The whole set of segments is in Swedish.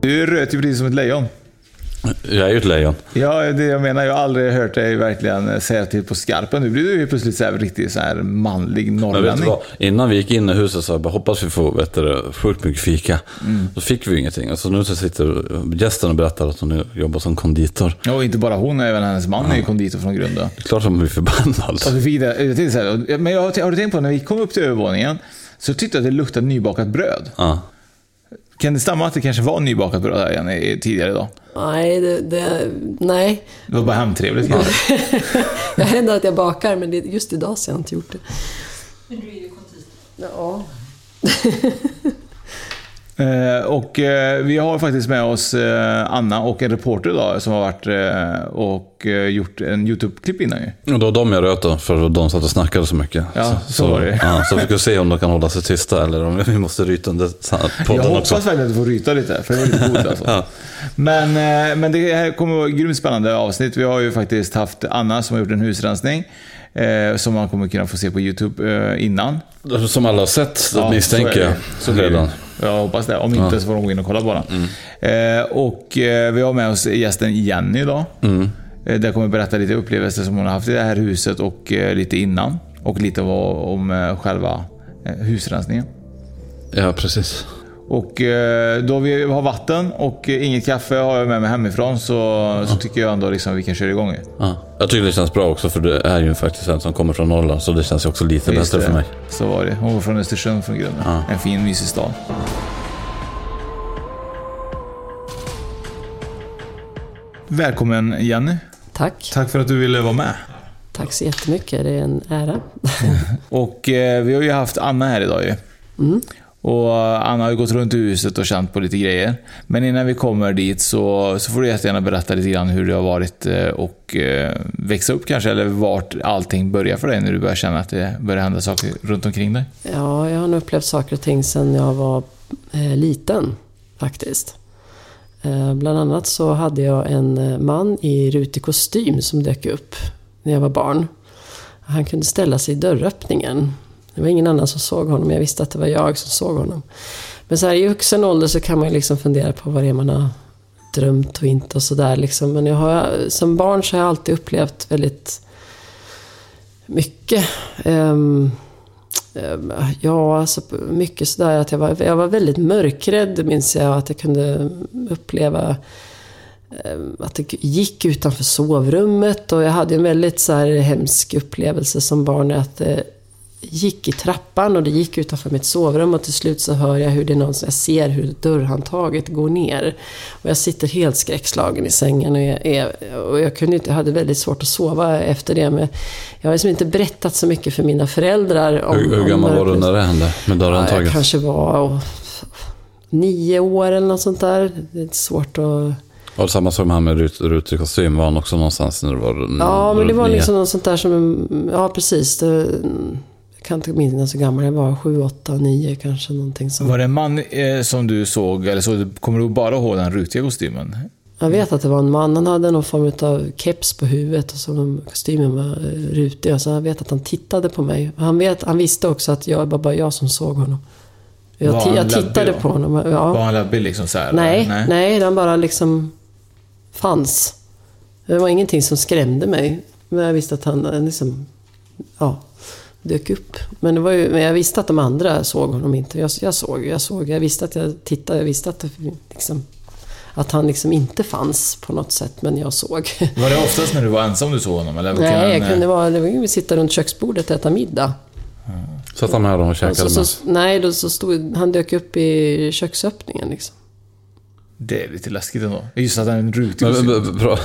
Du röt ju precis som ett lejon. Jag är ju ett lejon. Ja, det jag menar. Jag har aldrig hört dig verkligen säga till på skarpen. Nu blir du ju plötsligt så här riktigt så här manlig norrlänning. Innan vi gick in i huset så jag bara, hoppas vi får vet du, sjukt mycket fika. Då fick vi ju ingenting. Så nu så sitter gästen och berättar att hon jobbar som konditor. Ja, och inte bara hon, även hennes man är ju konditor från grunden. Det är klart man blir förbannad. Alltså, vi fick det, jag tänkte så här, men jag, har du tänkt på när vi kom upp till övervåningen så tyckte jag att det luktade nybakat bröd. Ja. Kan det stämma att det kanske var nybakat bröd här igen i- tidigare idag? Nej, det, det, nej. Det var bara hemtrevligt kanske. Jag händer att jag bakar, men det, just idag så har jag inte gjort det. Men du är ju konditor. Ja. Eh, och eh, vi har faktiskt med oss eh, Anna och en reporter idag som har varit och gjort en YouTube-klipp innan ju. Och det var de jag röt då, för de satt och snackade så mycket. Ja, så var det. Ja, så vi ska se om de kan hålla sig tysta eller om vi måste ryta under Jag podden hoppas också. verkligen att du får ryta lite, för det var lite coolt alltså. Ja. Men, men det här kommer att vara ett grymt spännande avsnitt. Vi har ju faktiskt haft Anna som har gjort en husrensning. Eh, som man kommer kunna få se på YouTube eh, innan. Som alla har sett, Ja, misstänker så är jag. Så redan. Jag hoppas det. Om inte så får de gå in och kolla på den. Eh, och eh, vi har med oss gästen Jenny idag. Eh, där kommer berätta lite upplevelser som hon har haft i det här huset och eh, lite innan. Och lite vad, om eh, själva eh, husrensningen. Ja, precis. Och eh, då vi har vatten och inget kaffe har jag med mig hemifrån så, så tycker jag ändå liksom vi kan köra igång. Ja. Jag tycker det känns bra också för det är ju faktiskt en som kommer från Norrland så det känns ju också lite Just bättre för mig. Så var det. Hon var från Östersund från grunden. Ja. En fin mysig stad. Välkommen Jenny. Tack. Tack för att du ville vara med. Tack så jättemycket. Det är en ära. Och eh, vi har ju haft Anna här idag ju. Och Anna har ju gått runt i huset och känt på lite grejer. Men innan vi kommer dit så, så får du jättegärna berätta lite grann hur det har varit eh, och eh, växa upp kanske, eller vart allting börjar för dig när du börjar känna att det börjar hända saker runt omkring dig. Ja, jag har nog upplevt saker och ting sedan jag var eh, liten, faktiskt. Bland annat så hade jag en man i rutig kostym som dök upp när jag var barn. Han kunde ställa sig i dörröppningen. Det var ingen annan som såg honom, men jag visste att det var jag som såg honom. Men så här, i vuxen ålder så kan man ju liksom fundera på vad det är man har drömt och inte och sådär. Liksom. Men jag har, som barn så har jag alltid upplevt väldigt mycket. Um, ja, alltså mycket sådär att jag var, jag var väldigt mörkrädd minns jag. Att jag kunde uppleva ehm, att det gick utanför sovrummet. Och jag hade en väldigt så här hemsk upplevelse som barn. Att det gick i trappan och det gick utanför mitt sovrum. Och till slut så hör jag hur det är någon jag ser hur dörrhandtaget går ner. Och jag sitter helt skräckslagen i sängen. Och jag, är, och jag, kunde inte, jag hade väldigt svårt att sova efter det. Men jag har liksom inte berättat så mycket för mina föräldrar. Om, Hur, hur gammal var du när det hände med Ja, jag dörrhandtaget? kanske var oh, nio år eller något sånt där. Det är svårt att... Var det samma som han med rut, rutig kostym? Var han också någonstans när du var Ja, men det var liksom något sånt där som... Ja, precis. Det, jag kan inte minnas så gammal jag var. Sju, åtta, nio kanske. Någonting sånt. Var det en man eh, som du såg, eller så, kommer du bara ihåg den rutiga kostymen? Jag vet att det var en man. Han hade någon form av keps på huvudet och så kostymen var eh, rutig. Så jag vet att han tittade på mig. Han, vet, han visste också att jag, det var bara jag som såg honom. Jag, Var han jag tittade på honom. Ja. Var han läbbig liksom så här? Nej, eller? nej, den bara liksom fanns. Det var ingenting som skrämde mig. Men jag visste att han eh, liksom, ja, dök upp. Men, det var ju, men jag visste att de andra såg honom inte. Jag, jag såg, jag såg. Jag visste att jag tittade. Jag visste att, det, liksom, att han liksom inte fanns på något sätt. Men jag såg. Var det oftast när du var ensam du såg honom? Eller kunde Nej, jag kunde eh, vara, det var ju att sitta runt köksbordet och äta middag. Satt han med dem och käkade Så, så, nej, då så stod, han dök upp i köksöppningen liksom. Det är lite läskigt ändå. Just att han är en rutig Men, men, bra.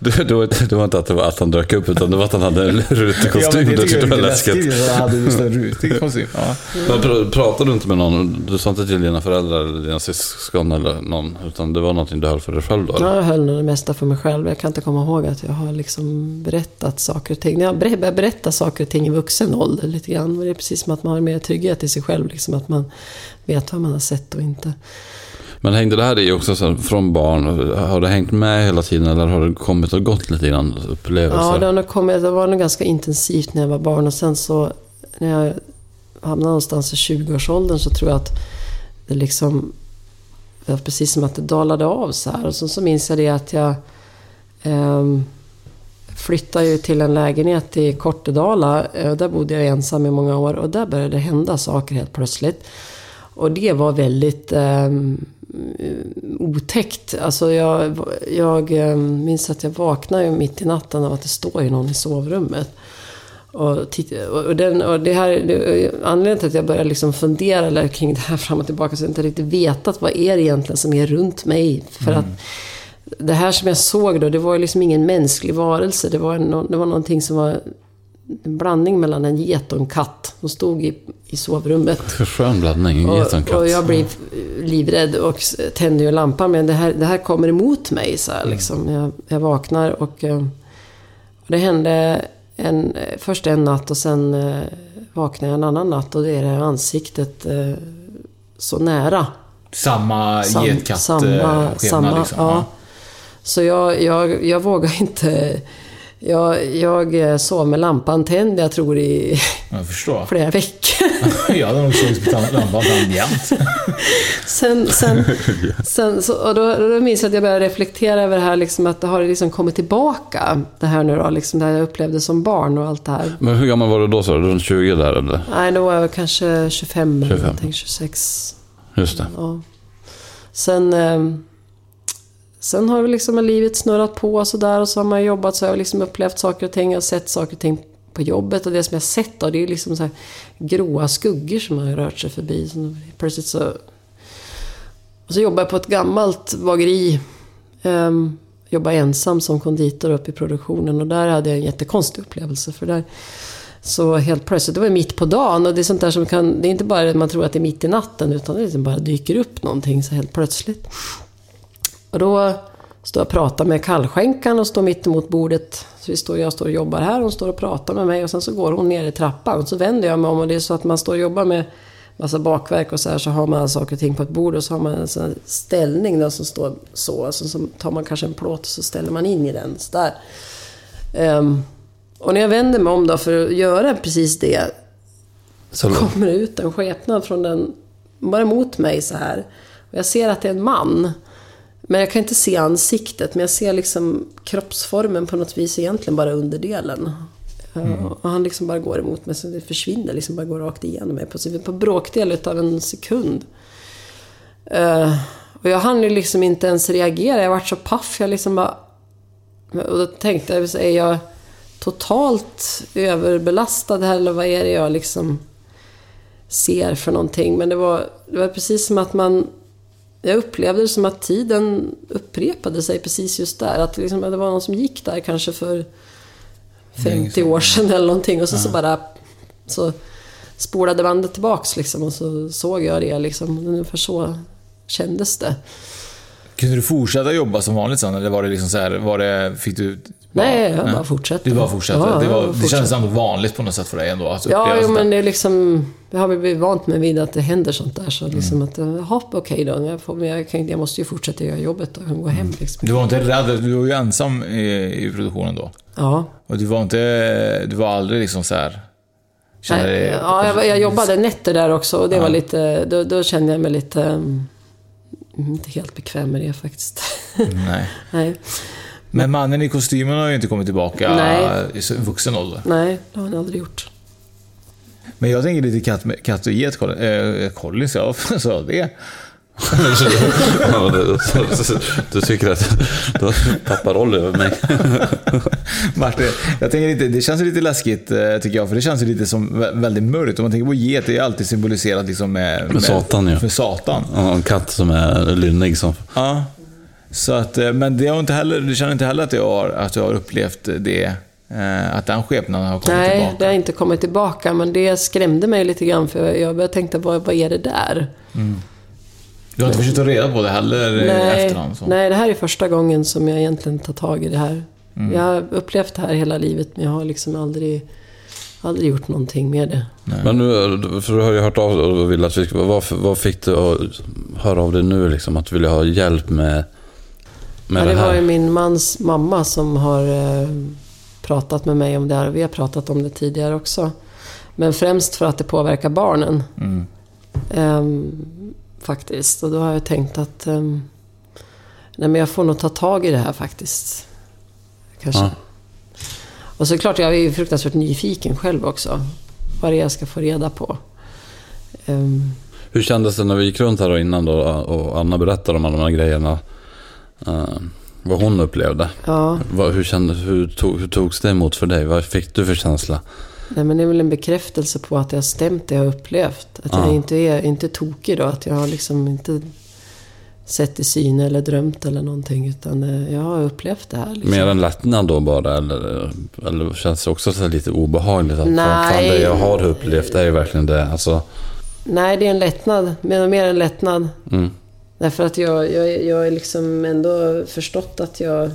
Det, det, var, det var inte att det var att han dök upp, utan det var att han hade en rutig kostym. Ja, det tyckte jag du var läskigt. läskigt. att Han hade just en rutig kostym. Ja. Men pratade du inte med någon? Du sa inte till dina föräldrar eller dina syskon eller någon? Utan det var någonting du höll för dig själv då? eller? Jag höll nog det mesta för mig själv. Jag kan inte komma ihåg att jag har liksom berättat saker och ting. När jag börjar berätta saker och ting i vuxen ålder lite grann. Det är precis som att man har mer trygghet i sig själv. Liksom att man vet vad man har sett och inte. Men hängde det här i också så här, från barn? Har det hängt med hela tiden eller har det kommit och gått lite grann upplevelser? Ja, det, har kommit, det var nog ganska intensivt när jag var barn. Och sen så när jag hamnade någonstans i 20-årsåldern så tror jag att det liksom... Det var precis som att det dalade av så här. Och så, så minns jag det att jag... ehm, flyttade ju till en lägenhet i Kortedala. Eh, Där bodde jag ensam i många år och där började det hända saker helt plötsligt. Och det var väldigt ehm, otäckt. Alltså jag, jag ehm, minns att jag vaknade mitt i natten av att det står ju någon i sovrummet. Och, titta, och, den, och det här, det, anledningen till att jag började liksom fundera kring det här fram och tillbaka så jag inte riktigt vetat vad är det egentligen som är runt mig. För att det här som jag såg då, det var ju liksom ingen mänsklig varelse. Det var, en, det var någonting som var en blandning mellan en get och en katt. De stod i, i sovrummet. Skön blandning, en get och en katt. Och, jag blev livrädd och tände ju lampan. Men det här, det här kommer emot mig. Så här, liksom. jag, jag vaknar och, eh, och det hände en, först en natt och sen eh, vaknade jag en annan natt. Och det är det här ansiktet eh, så nära. Samma Sam- getkatt samma, samma, liksom. ja. Så jag, jag, jag vågar inte... Jag, jag eh, sov med lampan tänd, jag tror i Jag flera veckor. jag hade nog sovit med lampan tänd jämt. Sen, sen, sen så, och då, då minns jag att jag började reflektera över det här, liksom, att det har liksom kommit tillbaka. Det här nu då, liksom, det jag upplevde som barn och allt det här. Men hur gammal var du då? Så? Runt 20 där eller? Nej, då var jag kanske 25, 25. eller någonting, 26. Just det. Ja. Sen, eh, sen har liksom livet snurrat på och sådär och så har man jobbat så har jag liksom upplevt saker och ting och sett saker och ting på jobbet. Och det som jag sett då, det är liksom så här gråa skuggor som har rört sig förbi. Så plötsligt så... Och så jobbar jag på ett gammalt bageri. Um, jobbar ensam som konditor uppe i produktionen och där hade jag en jättekonstig upplevelse. För där så helt plötsligt, det var mitt på dagen och det är sånt där som kan, det är inte bara att man tror att det är mitt i natten utan det liksom bara dyker upp någonting så helt plötsligt. Och då står jag och pratar med kallskänkan och står mitt emot bordet. Så vi står, jag står och jobbar här, hon står och pratar med mig och sen så går hon ner i trappan. Och så vänder jag mig om och det är så att man står och jobbar med massa bakverk och så här så har man saker och ting på ett bord och så har man en sån ställning då som står så. Alltså så tar man kanske en plåt och så ställer man in i den. Så där. Ehm, och när jag vänder mig om då för att göra precis det så kommer det ut en skepnad från den, bara mot mig så här. Och jag ser att det är en man. Men jag kan inte se ansiktet, men jag ser liksom kroppsformen på något vis egentligen bara underdelen. Uh, och han liksom bara går emot mig, så det försvinner, liksom bara går rakt igenom mig på, på bråkdel utav en sekund. Uh, och jag hann ju liksom inte ens reagera, jag vart så paff, jag liksom bara... Och då tänkte jag, är jag totalt överbelastad här, eller vad är det jag liksom ser för någonting? Men det var, det var precis som att man... Jag upplevde det som att tiden upprepade sig precis just där. Att liksom, det var någon som gick där kanske för 50 år sedan eller någonting. Och så, så bara så spolade bandet tillbaks liksom. Och så såg jag det liksom. Ungefär så kändes det. Kunde du fortsätta jobba som vanligt sen? Eller var det liksom så här, var det, fick du... Nej, jag bara fortsätter. Du bara fortsatte? Ja, det, var, bara det kändes ändå vanligt på något sätt för dig ändå? Att Ja, jo, men det är liksom... Jag har blivit vant mig vid att det händer sånt där. Så Mm. liksom att, jaha, okej då. Jag, får, jag, kan, jag måste ju fortsätta göra jobbet och gå hem liksom. Du var inte rädd? Du var ju ensam i, i produktionen då. Ja. Och du var inte... Du var aldrig liksom så här... Nej, dig- ja, jag, jag jobbade nätter där också och det var lite... Då, då kände jag mig lite... mm, inte helt bekväm med det faktiskt. Nej. Nej. Men mannen i kostymen har ju inte kommit tillbaka Nej. i så- vuxen ålder. Nej, det har han aldrig gjort. Men jag tänker lite katt, katt och get, Colin. Eh, Collins, ja, jag det? Ja, det- du tycker att du har papparoll över mig. Martin, jag tänker lite, det känns lite läskigt eh, tycker jag, för det känns lite som vä- väldigt mörkt. Om man tänker på get, det är alltid symboliserat liksom med, Med Satan, ja. För Satan. Ja, en katt som är lynnig som... Ja. Så att, eh, men det har inte heller, du känner inte heller att du har, att du har upplevt det, eh, att den skepnaden har kommit Nej, tillbaka? det har inte kommit tillbaka. Men det skrämde mig lite grann för jag började tänka, vad, vad är det där? Du har inte försökt ta reda på det heller i Nej, efterhand? Så. nej, det här är första gången som jag egentligen tar tag i det här. Mm. Jag har upplevt det här hela livet, men jag har liksom aldrig, aldrig gjort någonting med det. Men nu, för du har ju hört av dig och vill att vi ska... Vad, vad fick du att höra av dig nu liksom? Att du ville ha hjälp med, med Ja, det det var ju här? min mans mamma som har eh, pratat med mig om det här. Vi har pratat om det tidigare också. Men främst för att det påverkar barnen. Mm. Ehm, faktiskt. Och då har jag tänkt att ehm, nej, men jag får nog ta tag i det här faktiskt. Kanske. Ja. Och så klart, jag är ju fruktansvärt nyfiken själv också. Vad det är jag ska få reda på. Ehm, Hur kändes det när vi gick runt här då innan då och Anna berättade om alla de här grejerna? eh, vad hon upplevde. ja, hur, kände, hur, tog, hur togs det emot för dig? Vad fick du för känsla? Nej, men det är väl en bekräftelse på att jag har stämt det jag har upplevt. Att Ja. jag inte är inte tokig då. Att jag har liksom inte sett i syn eller drömt eller någonting. Utan eh, jag har upplevt det här. Liksom. Mer en lättnad då bara? Eller, eller känns det också så lite obehagligt? Att fan, fan, Nej. det jag har upplevt det är ju verkligen det. Alltså, Nej, det är en lättnad. Men mer en lättnad. mm. Därför att jag, jag, jag är liksom ändå förstått att jag,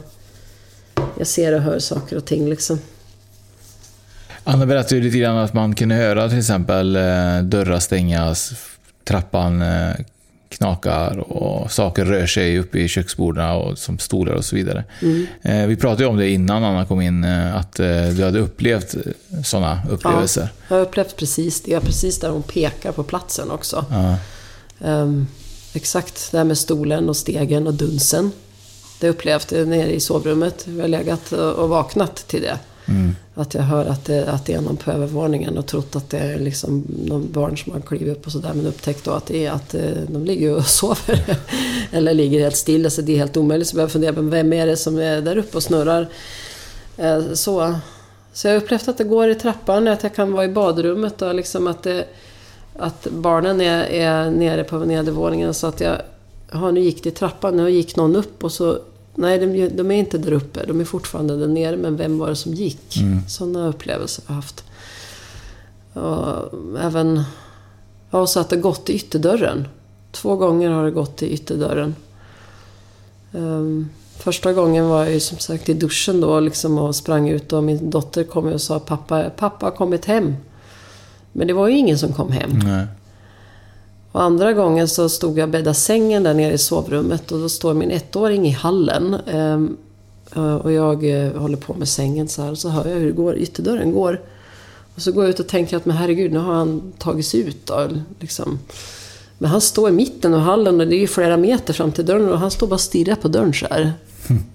jag ser och hör saker och ting liksom. Anna berättade ju lite grann att man kunde höra till exempel eh, dörrar stängas, trappan eh, knakar och saker rör sig uppe i köksborden och som stolar och så vidare. Eh, Vi pratade ju om det innan Anna kom in, att du hade upplevt sådana upplevelser. Jag har upplevt precis det. Precis där hon pekar på platsen också. Ja. Ehm, exakt, det här med stolen och stegen och dunsen. Det upplevt jag nere i sovrummet. Jag har legat och vaknat till det. Mm. Att jag hör att det, att det är någon på övervåningen och trott att det är liksom någon barn som har klivit upp och sådär. Men upptäckt då att, det är, att eh, de ligger och sover. Eller ligger helt stilla, så det är helt omöjligt. Så jag fundera på vem är det som är där uppe och snurrar. Eh, så, så jag har upplevt att det går i trappan, att jag kan vara i badrummet och liksom att, det, att barnen är, är nere på nedervåningen. Så att jag, ja nu gick det i trappan, nu gick någon upp och så Nej, de, de är inte där uppe. De är fortfarande där nere. Men vem var det som gick? Sådana upplevelser har jag haft. Och även... Ja, så att det gått i ytterdörren. Två gånger har det gått i ytterdörren. Ehm, första gången var jag ju som sagt i duschen då liksom och sprang ut och min dotter kom och sa pappa, pappa har kommit hem. Men det var ju ingen som kom hem. Nej. Och andra gången så stod jag och bäddade sängen där nere i sovrummet och då står min ettåring i hallen. Ehm, eh, och jag eh, håller på med sängen så här och så hör jag hur det går, ytterdörren går. Och så går jag ut och tänker att men herregud, nu har han tagit sig ut då. Liksom. Men han står i mitten av hallen och det är ju flera meter fram till dörren och han står bara och stirrar på dörren så här.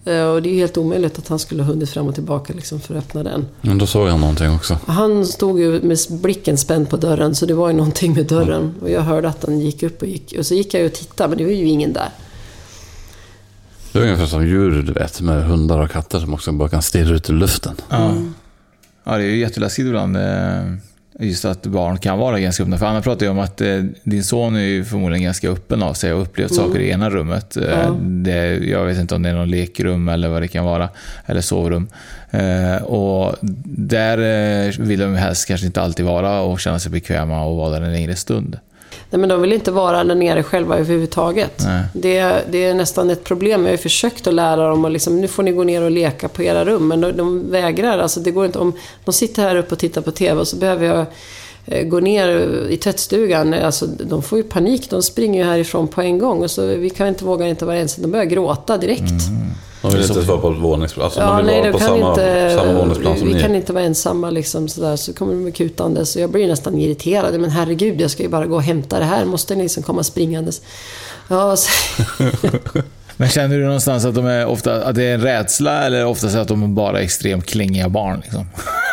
Eh, Och det är ju helt omöjligt att han skulle ha hunnit fram och tillbaka liksom för att öppna den. Men då såg jag någonting också. Han stod ju med blicken spänd på dörren, så det var ju någonting med dörren. Och jag hörde att han gick upp och gick. Och så gick jag och tittade, men det var ju ingen där. Det är ungefär som djur, du vet, med hundar och katter som också bara kan stirra ut i luften. Ja. ja, det är ju jätteläskigt ibland. Just att barn kan vara ganska öppna. För Anna pratade ju om att eh, din son är ju förmodligen ganska öppen av sig och upplevt saker i ena rummet. Eh. Det, jag vet inte om det är någon lekrum eller vad det kan vara. Eller sovrum. Eh, och där eh, vill de helst kanske inte alltid vara och känna sig bekväma och vara där en längre stund. Nej, men de vill inte vara där nere själva överhuvudtaget. Nej. Det, det är nästan ett problem. Jag har ju försökt att lära dem att liksom, nu får ni gå ner och leka på era rum. Men de, de vägrar. Alltså, det går inte. Om de sitter här uppe och tittar på TV och så behöver jag eh, gå ner i tvättstugan. Alltså, de får ju panik. De springer ju härifrån på en gång. Och så, vi kan inte våga inte vara ensamma. De börjar gråta direkt. De vill inte vara på våningsplan. Alltså, Ja, de vill nej, vara på samma, inte, samma våningsplan som vi ni. kan inte vara ensamma liksom sådär. Så kommer de kutande. Så jag blir nästan irriterad. Men herregud, jag ska ju bara gå och hämta det här. Måste ni liksom komma springandes? Ja, så, Men känner du någonstans att, de är ofta, att det är en rädsla eller oftast att de är bara extremt klängiga barn? Liksom?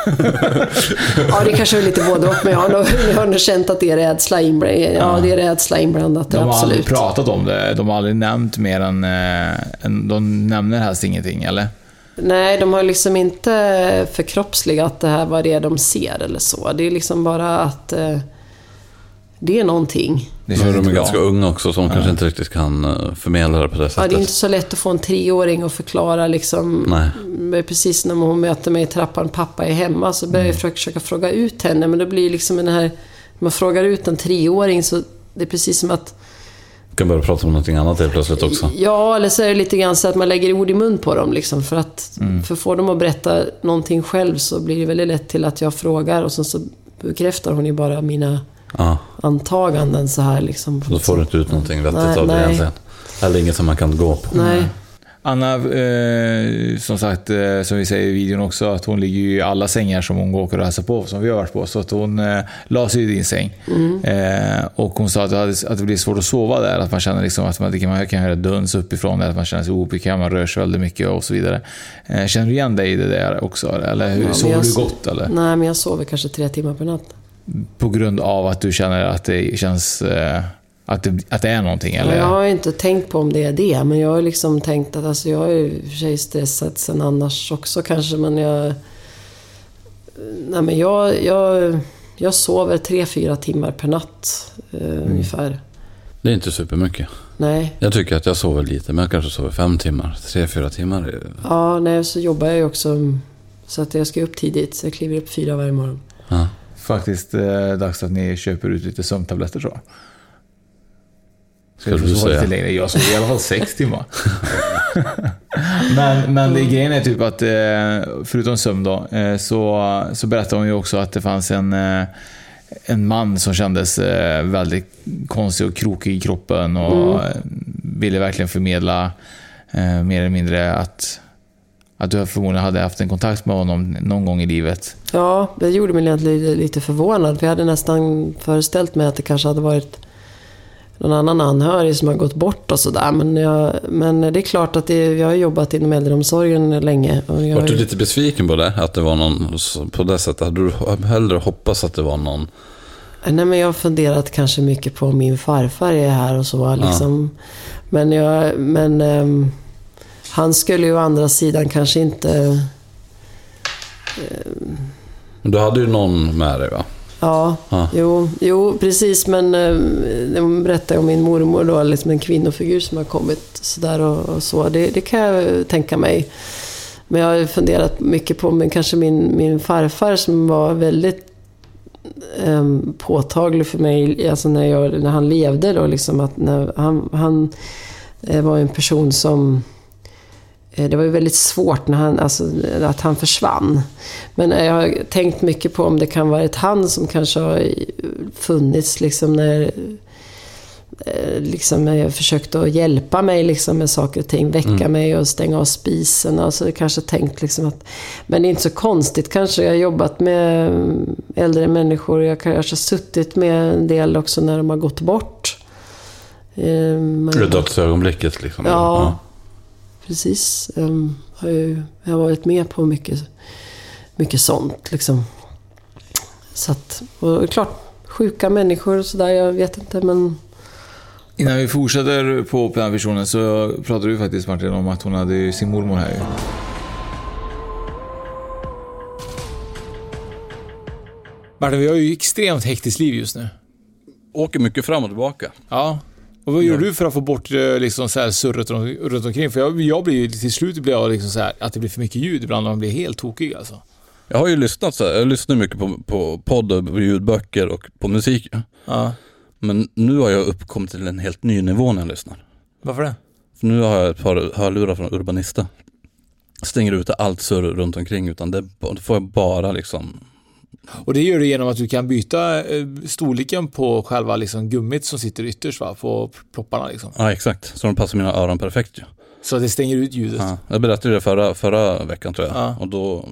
ja, det kanske är lite både och. Men jag har nog, jag har nog känt att det är rädsla inblandat. Ja, det är rädsla inblandat. De har absolut. aldrig pratat om det. De har aldrig nämnt mer än... eh, än de nämner helst ingenting, eller? Nej, de har liksom inte förkroppsligat det här vad det är de ser eller så. Det är liksom bara att eh, det är någonting. Det är de är bra. ganska unga också, så de kanske inte riktigt kan eh, förmedla det på det Ja, sättet. det är inte så lätt att få en treåring att förklara liksom. Nej. Men Precis när hon möter mig i trappan, pappa är hemma, så börjar jag försöka, fråga ut henne. Men det blir liksom den här, när man frågar ut en treåring så det är precis som att, Du kan börja prata om någonting annat helt plötsligt också. ja, eller så är det lite grann så att man lägger ord i mun på dem liksom. För att, för får de att berätta någonting själv så blir det väldigt lätt till att jag frågar och sen så bekräftar hon ju bara mina Ja, antaganden så här liksom. då får du inte ut någonting vettigt Nej, av det nej. egentligen. Eller inget som man kan gå på. Nej. Anna, eh, som sagt, eh, som vi säger i videon också, att hon ligger ju i alla sängar som hon åker och hälsar på, som vi har varit på. Så att hon eh, la sig i din säng. Eh, och hon sa att det, hade, att det blir svårt att sova där. Att man känner liksom att man, det kan, man kan höra duns uppifrån, eller att man känner sig obekväm, man rör sig väldigt mycket och så vidare. Eh, känner du igen dig i det där också? Eller hur, Ja, sover jag du gott? Eller? Nej, men jag sover kanske tre timmar per natt. På grund av att du känner att det känns... Eh, att, det, att det är någonting? Eller? Jag har ju inte tänkt på om det är det, men jag har liksom tänkt att alltså, jag ju i och för sig stressad sen annars också kanske, men jag... Nej, men jag, jag, jag sover tre, fyra timmar per natt eh, ungefär. Det är inte supermycket. Nej. Jag tycker att jag sover lite, men jag kanske sover fem timmar. Tre, fyra timmar. är- Ja, nej, så jobbar jag ju också så att jag ska upp tidigt, så jag kliver upp fyra varje morgon. Ja. Faktiskt eh, dags att ni köper ut lite sömntabletter tror jag. Skulle jag du säga. Lite längre. Jag sover i alla fall sex timmar. men men det, grejen är typ att, eh, förutom sömn då, eh, så, så berättade hon ju också att det fanns en, eh, en man som kändes väldigt konstig och krokig i kroppen och eh, ville verkligen förmedla mer eller mindre att, att du förmodligen hade haft en kontakt med honom någon gång i livet. Ja, det gjorde mig egentligen lite, förvånad. För jag hade nästan föreställt mig att det kanske hade varit någon annan anhörig som har gått bort och sådär. Men, jag, men det är klart att det, jag har jobbat inom äldreomsorgen länge. Och jag, Var du lite besviken på det? Att det var någon på det sättet? Hade du hellre hoppats att det var någon... Nej, men jag har funderat kanske mycket på om min farfar är här och så. Liksom. Men, jag, men ehm, han skulle ju å andra sidan kanske inte... Men Du hade ju någon med dig va? Ja, Ja. Jo, jo, precis. Men eh, de berättade om min mormor då, liksom en kvinnofigur som har kommit sådär och, och så. Det, det kan jag tänka mig. Men jag har funderat mycket på men kanske min, min farfar som var väldigt eh, påtaglig för mig alltså när, jag, när han levde. Då, liksom att när han, han eh, var en person som eh, det var ju väldigt svårt när han, alltså, att han försvann. Men jag har tänkt mycket på om det kan vara ett han som kanske har funnits liksom när eh, liksom jag försökte att hjälpa mig liksom med saker och ting, väcka mig och stänga av spisen. Alltså jag kanske tänkt liksom att, men det är inte så konstigt kanske. Jag har jobbat med äldre människor. Jag kanske har suttit med en del också när de har gått bort. Eh, Det dödsögonblicket liksom. Ja, precis. Um, har ju, jag har varit med på mycket, mycket sånt liksom. Så att, och klart, sjuka människor och sådär, jag vet inte men... Innan vi fortsätter på den här versionen så pratade du faktiskt Martin om att hon hade sin mormor här ju. Martin, vi har ju extremt hektiskt liv just nu. Åker mycket fram och tillbaka. Ja. Och vad gör du för att få bort eh, liksom så här surret runt, omkring? För jag, jag blir till slut blir jag liksom så här, att det blir för mycket ljud ibland och man blir helt tokig alltså. Jag har ju lyssnat så här, jag lyssnar mycket på, på podd och ljudböcker och på musik. Ja. Men nu har jag uppkommit till en helt ny nivå när jag lyssnar. Varför det? För nu har jag ett par hörlurar från Urbanista. Stänger ute allt surr runt omkring utan det då får jag bara liksom Och det gör du genom att du kan byta eh, storleken på själva liksom gummit som sitter ytterst va? På plopparna liksom. Ja exakt, så de passar mina öron perfekt ju. Så att det stänger ut ljudet. Ja, jag berättade det förra, förra veckan tror jag. Ja. Och då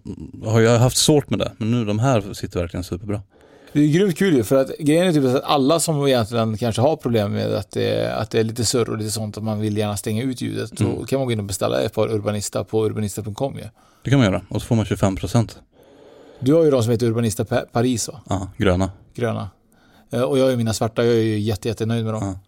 har jag haft svårt med det. Men nu de här sitter verkligen superbra. Det är grymt kul ju, för att grejen är typ att alla som egentligen kanske har problem med att det, att det är lite surr och lite sånt, att man vill gärna stänga ut ljudet, då kan man gå in och beställa ett par Urbanista på urbanista.com ju. Det kan man göra. Och så får man 25%. Du har ju de som heter Urbanista Pa- Paris va? Ja, gröna. Gröna. Eh, Och jag har ju mina svarta, jag är ju jätte, jättenöjd med dem. Ja.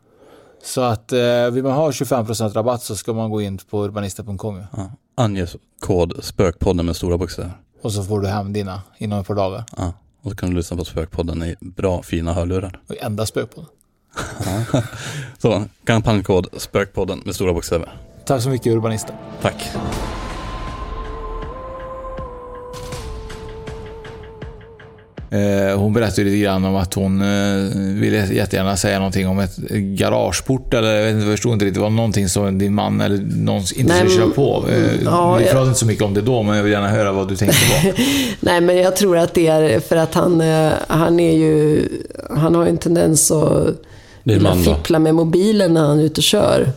Så att eh, vill man ha 25% rabatt så ska man gå in på urbanista.com. Ja. Ange kod Spökpodden med stora bokstäver. Och så får du hem dina inom ett par dagar. Ja. Och så kan du lyssna på Spökpodden i bra fina hörlurar. Och enda spök på. Så, kampanjkod Spökpodden med stora bokstäver. Tack så mycket Urbanista. Tack. Hon berättade lite grann om att hon eh, ville jättegärna säga någonting om ett garageport eller jag vet inte, jag förstod inte riktigt. Det var någonting som din man eller någon inte skulle köra på. Eh, ja, vi jag- pratade inte så mycket om det då, men jag vill gärna höra vad du tänkte på. Nej, men jag tror att det är för att han, eh, han är ju... Han har ju en tendens att fippla med mobilen när han är ute och kör.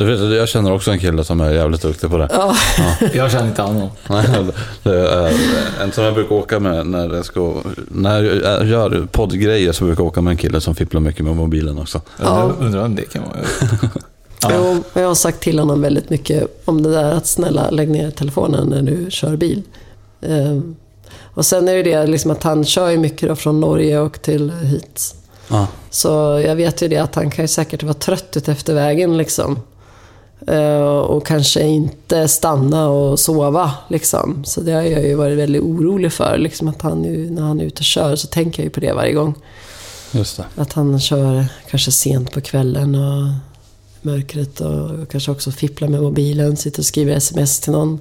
Du vet, jag känner också en kille som är jävligt duktig på det. Ja, jag känner inte honom. Nej, en som jag brukar åka med när jag, ska, när jag gör poddgrejer så brukar jag åka med en kille som fipplar mycket med mobilen också. Jag undrar om det kan vara... Jo, jag har sagt till honom väldigt mycket om det där att snälla lägg ner telefonen när du kör bil. Ehm, och sen är det det liksom att han kör ju mycket då från Norge och till hit. Ja. Så jag vet ju det att han kan ju säkert vara trött ut efter vägen liksom. Eh, och kanske inte stanna och sova liksom. Så det har jag ju varit väldigt orolig för. Liksom att han ju, när han är ute och kör så tänker jag ju på det varje gång. Just det. Att han kör kanske sent på kvällen och mörkret och kanske också fipplar med mobilen, sitter och skriver sms till någon.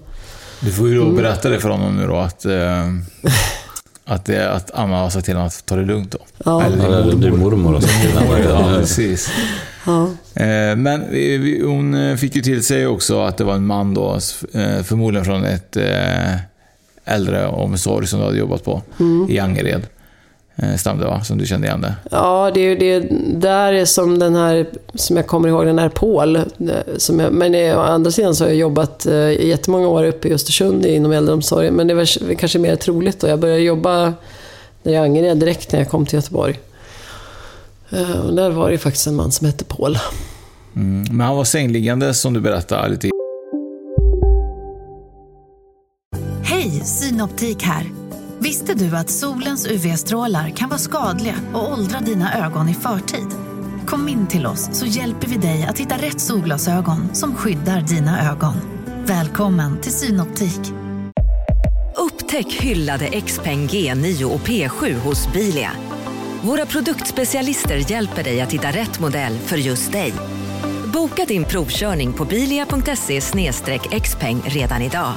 Du får ju då berätta det för honom nu då att... Eh, att, det, att Anna har sagt till honom att ta det lugnt då. Ja. Eller det är din mormor och så. Ja, precis. Ja, Eh, Men hon eh, fick ju till sig också att det var en man då, eh, förmodligen från ett äldreomsorg som du hade jobbat på i Angered. Stämde va? Som du kände igen det? ja det är ju det där är som den här, som jag kommer ihåg, den här Paul. Som jag, men å andra sidan så har jag jobbat eh, jättemånga år uppe i Östersund inom äldreomsorgen. Men det var kanske mer troligt då. Jag började jobba i Angered direkt när jag kom till Göteborg. Eh, Och där var det faktiskt en man som hette Paul. Mm. Men han var sängliggande som du berättade lite Hej, Synoptik här. Visste du att solens UV-strålar kan vara skadliga och åldra dina ögon i förtid? Kom in till oss så hjälper vi dig att hitta rätt solglasögon som skyddar dina ögon. Välkommen till Synoptik. Upptäck hyllade XPeng G9 och P7 hos Bilia. Våra produktspecialister hjälper dig att hitta rätt modell för just dig. Boka din provkörning på bilia.se xpeng redan idag.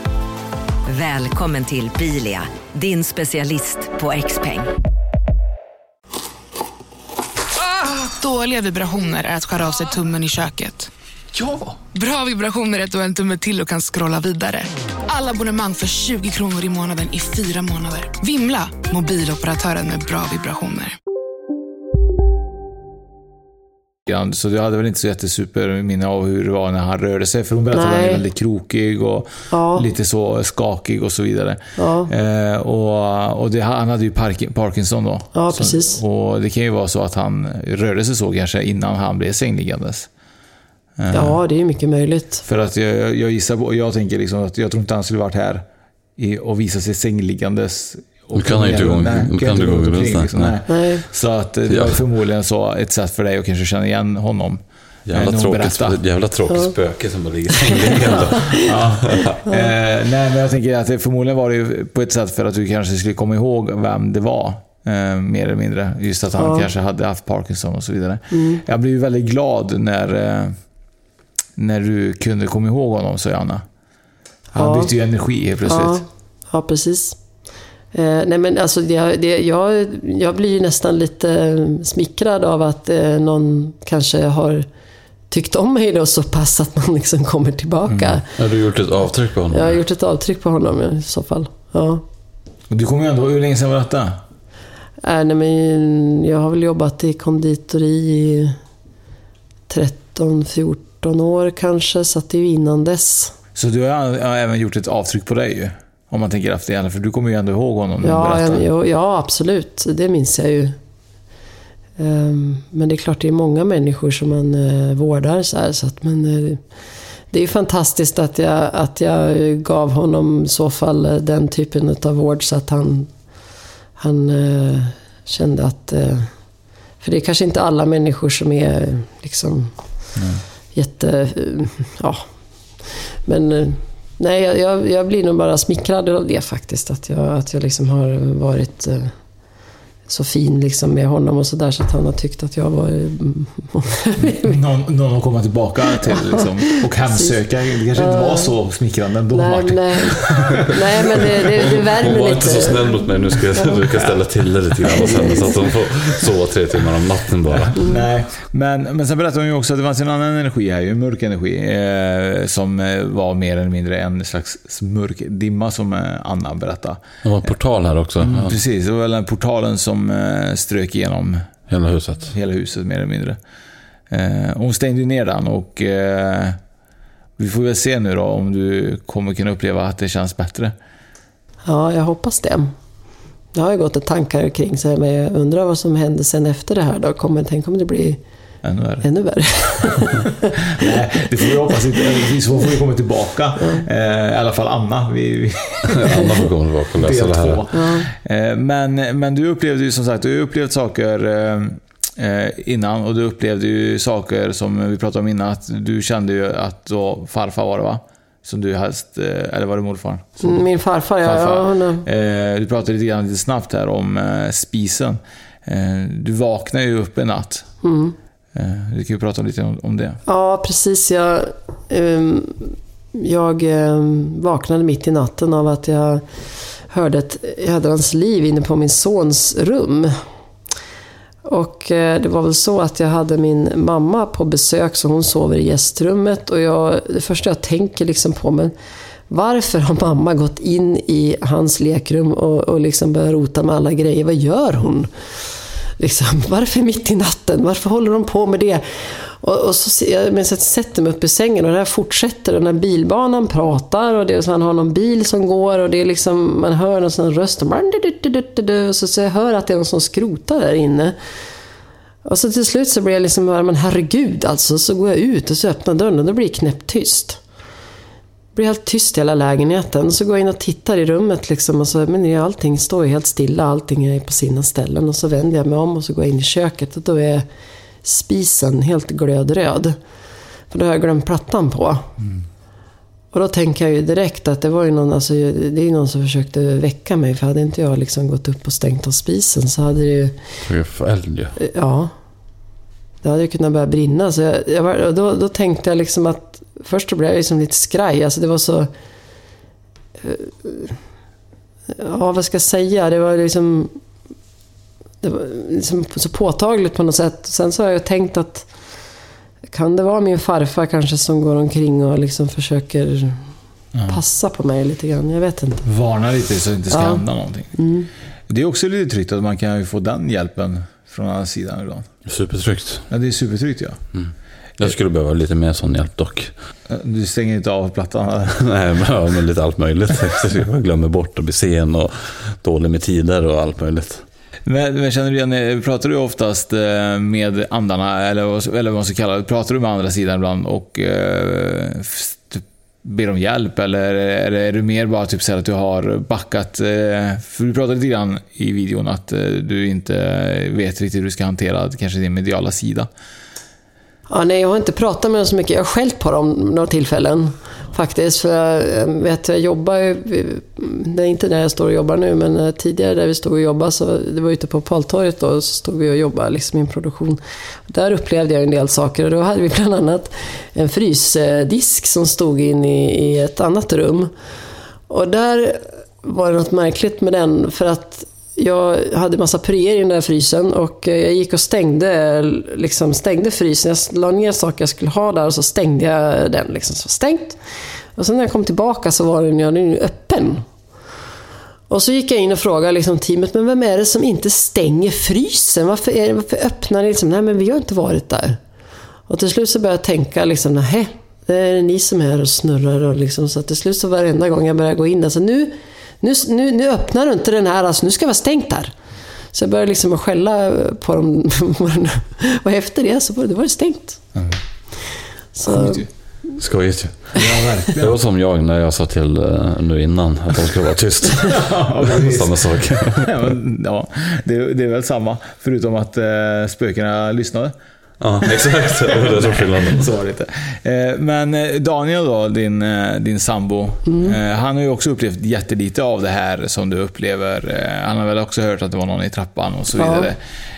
Välkommen till Bilia, din specialist på XPeng. Dåliga vibrationer är att skära av sig tummen i köket. Ja! Bra vibrationer är att du har en tumme till och kan scrolla vidare. Alla abonnemang för 20 kronor i månaden i fyra månader. Vimla! Mobiloperatören med bra vibrationer. Grann. Så jag hade väl inte så jättesuperminne av hur det var när han rörde sig. För hon berättade att han är Nej. väldigt krokig och Ja. lite så skakig och så vidare. Ja. Eh, och och det, han hade ju Park- Parkinson då. Ja, precis. Och det kan ju vara så att han rörde sig så kanske innan han blev sängliggandes. Eh, Ja, det är mycket möjligt. För att jag, jag gissar på, jag tänker liksom att jag tror inte han skulle varit här i, och visa sig sängliggandes. Nu kan han inte nu kan inte du gå runt liksom, Nej. nej. Nej. Så att det Ja. var förmodligen så ett sätt för dig att kanske känna igen honom. Jävla tråkigt, jävla tråkigt spöke som bara ligger sängliggande. Ja. Eh, nej, men jag tänker att det förmodligen var det ju på ett sätt för att du kanske skulle komma ihåg vem det var. Eh, mer eller mindre. Just att han Ja. kanske hade haft Parkinson och så vidare. Jag blev ju väldigt glad när, eh, när du kunde komma ihåg honom, sa Anna. Han Ja. bytte ju energi helt plötsligt. Ja, ja precis. Eh, nej men alltså det, det, jag, jag blir ju nästan lite smickrad av att eh, någon kanske har tyckt om mig då så pass att man liksom kommer tillbaka. Mm. Har du gjort ett avtryck på honom? Jag har gjort ett avtryck på honom i så fall. Ja. Du kommer ju ändå... Hur länge sedan var detta? Äh, nej, men jag har väl jobbat i konditori i 13-14 år kanske, så att det är ju innan dess. Så du har har även gjort ett avtryck på dig ju? Om man tänker efter det, för du kommer ju ändå ihåg honom. Ja, berättar. ja, absolut. Det minns jag ju. Ehm, Men det är klart, det är många människor som man eh, vårdar så här. Så att, men, eh, det är ju fantastiskt att jag, att jag gav honom i så fall eh, den typen av vård så att han, han kände att... För det är kanske inte alla människor som är liksom jätte... eh, Ja. Men nej, jag- jag, jag blir nog bara smickrad av det faktiskt. Att jag, att jag liksom har varit eh, så fin liksom med honom och sådär så att han har tyckt att jag var... Någon, någon att komma tillbaka till liksom, och hemsöka. Det kanske inte var så smickrande ändå, nej, Martin. nej, nej, men det, det, det värmer Hon var lite. inte så snäll mot mig. Nu ska jag försöka ställa till det lite grann hos henne så att hon får sova tre timmar om natten bara. Nej, men, men sen berättade hon ju också att det fanns en annan energi här, ju, en mörk energi, eh, som eh, var mer eller mindre en slags mörk dimma som eh, Anna berättade. Det var en portal här också. Mm, Ja. Precis, det var väl den portalen som eh, strök igenom Hela huset. hela huset mer eller mindre. Eh, hon stängde ner den och eh, vi får väl se nu då om du kommer kunna uppleva att det känns bättre. Ja, jag hoppas det. Det har ju gått ett tankar kring så här, men jag undrar vad som händer sen efter det här då. Kommer, tänk om det blir Ännu värre. ännu värre. Nej, det får vi hoppas inte. I så får vi komma tillbaka. Eh, I alla fall Anna. Vi, vi, Anna får komma tillbaka och läsa det här. två. Eh, Men, men du upplevde ju som sagt, du har upplevt saker eh, innan och du upplevde ju saker som vi pratade om innan. Att du kände ju att då farfar var det va? Som du helst, eller var det morfar? Som Min farfar, ja. farfar. ja Du pratade lite grann lite snabbt här om spisen. Du vaknade ju upp en natt. Mm. Eh, kan ju prata lite om, om det. Ja, precis. Jag, ehm, jag ehm, vaknade mitt i natten av att jag hörde ett jädrans liv inne på min sons rum. Och eh, det var väl så att jag hade min mamma på besök, så hon sover i gästrummet. Och jag, det första jag tänker liksom på, men varför har mamma gått in i hans lekrum och, och liksom börjat rota med alla grejer? Vad gör hon? Liksom, varför mitt i natten? Varför håller de på med det? Och, och så, jag, men så sätter mig upp i sängen och det här fortsätter. Och när bilbanan pratar och det är så han har någon bil som går och det är liksom, man hör någon sån röst. Och, och så, så jag hör att det är någon som skrotar där inne. Och så till slut så blir jag liksom bara, men herregud alltså. Så går jag ut och så öppnar dörren och då blir det knäpptyst. Blir helt tyst i hela lägenheten. Och så går jag in och tittar i rummet liksom och så, men allting står ju helt stilla. Allting är på sina ställen. Och så vänder jag mig om och så går jag in i köket och då är spisen helt glödröd. För då har jag glömt plattan på. Och då tänker jag ju direkt att det var ju någon, alltså, det är någon som försökte väcka mig. För hade inte jag liksom gått upp och stängt av spisen så hade det ju för eld. Ja. Det hade ju kunnat börja brinna. Så jag, jag var, då, då tänkte jag liksom att... Först så blev jag liksom lite skraj. Alltså det var så... eh, Ja, vad ska jag säga? Det var liksom... Det var liksom så påtagligt på något sätt. Sen så har jag tänkt att... Kan det vara min farfar kanske som går omkring och liksom försöker passa på mig lite grann? Jag vet inte. Varna lite så det inte ska Ja. hända någonting. Mm. Det är också lite tryggt att man kan ju få den hjälpen från andra sidan ibland. Supertryggt. Ja, det är supertryggt ja. Jag skulle behöva lite mer sån hjälp dock. Du stänger inte av plattan? Nej, men, lite allt möjligt. Jag glömmer bort att bli sen och dålig med tider och allt möjligt. Men, men känner du igen, pratar du oftast eh, med andarna, eller, eller vad man ska kalla det, pratar du med andra sidan ibland och eh, ber om hjälp? Eller är det, är det mer bara typ så här att du har backat? Eh, för du pratade lite grann i videon att eh, du inte vet riktigt hur du ska hantera kanske din mediala sida. Ja, nej, jag har inte pratat med dem så mycket. Jag har skällt på dem några tillfällen faktiskt. För jag vet, jag jobbar ju, det är inte där jag står och jobbar nu, men eh, tidigare där vi stod och jobbade, så det var ute på Paltorget då, så stod vi och jobbade liksom i en produktion. Där upplevde jag en del saker och då hade vi bland annat en frysdisk som stod in i, i ett annat rum. Och där var det något märkligt med den. För att jag hade massa puréer i den där frysen och eh, jag gick och stängde, liksom stängde frysen. Jag la ner saker jag skulle ha där och så stängde jag den. Liksom, så stängt. Och sen när jag kom tillbaka så var den, ja, den ju öppen. Och så gick jag in och frågade liksom, teamet, men vem är det som inte stänger frysen? Varför, är, varför öppnar ni? Liksom, Nej, men vi har inte varit där. Och till slut så började jag tänka, liksom, nej, det är ni som är här och snurrar. Och liksom, så till slut så varenda gång jag började gå in där, så nu, nu, nu, nu öppnar du inte den här, alltså, nu ska det vara stängt där. Så jag började liksom skälla på dem. och efter det så var det, var det stängt. Mm. Så, Skojigt ju. Ja. Det var som jag när jag sa till eh, nu innan att de skulle vara tyst. Samma sak. ja, men, ja, det, det är väl samma, förutom att eh, spökena lyssnade. Ja, exakt. Det var det som skillnaden. Så var det inte. Eh, Men eh, Daniel då, din, eh, din sambo, eh, han har ju också upplevt jättelite av det här som du upplever. Han har väl också hört att det var någon i trappan och så Ja. vidare.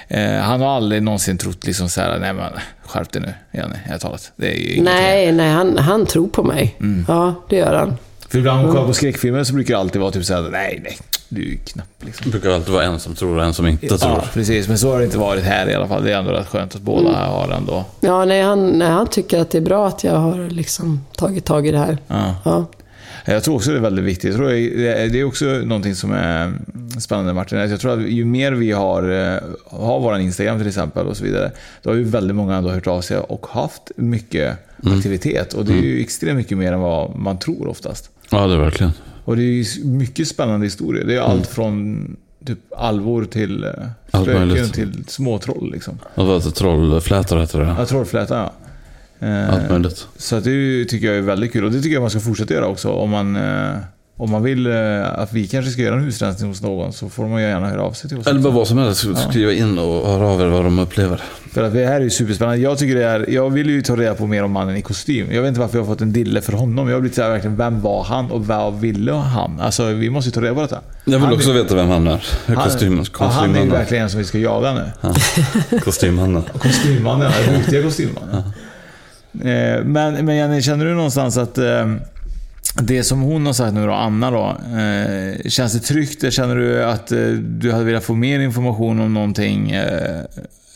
Eh, Han har aldrig någonsin trott liksom så här, nej men skärp dig nu, Jenny, ärligt talat. Det är ju ingenting. nej, nej han, han tror på mig. Ja, det gör han. För ibland när man kollar på skräckfilmer så brukar det alltid vara typ såhär, nej, nej, du är ju knapp liksom. Det brukar alltid vara en som tror och en som inte tror. Ja, precis. Men så har det inte varit här i alla fall. Det är ändå rätt skönt att båda Mm. har ändå... Ja, nej han, nej, han tycker att det är bra att jag har liksom tagit tag i det här. Ja. Ja. Jag tror också det är väldigt viktigt. Jag tror det är också någonting som är spännande Martin. Jag tror att ju mer vi har, eh, har vår Instagram till exempel och så vidare. Då har ju väldigt många ändå hört av sig och haft mycket aktivitet. Och det är ju extremt mycket mer än vad man tror oftast. Ja, det är verkligen. Och det är mycket spännande historier. Det är allt från typ alvor till eh, spöken möjligt. till småtroll liksom. Heter Trollflätor heter det. Ja, trollfläta ja. Eh, Allt möjligt. Så att det tycker jag är väldigt kul och det tycker jag man ska fortsätta göra också. Om man, eh, om man vill eh, att vi kanske ska göra en husrensning hos någon så får man ju gärna höra av sig till oss. Eller bara vad som helst. Skriva in och höra av er vad de upplever. För att det här är ju superspännande. Jag, tycker det är, jag vill ju ta reda på mer om mannen i kostym. Jag vet inte varför jag har fått en dille för honom. Jag har blivit såhär verkligen, vem var han och vad ville han? Alltså vi måste ju ta reda på detta. Jag vill Han också är- veta vem han är. Han, Kostym, ja, han är ju kostymmannen. verkligen en som vi ska jaga nu. Kostymmannen. Kostymmannen, ja. Den riktiga kostymmannen. Eh, Men, men Jenny, känner du någonstans att eh, det som hon har sagt nu då, Anna då, eh, känns det tryggt? Känner du att eh, du hade velat få mer information om någonting? eh,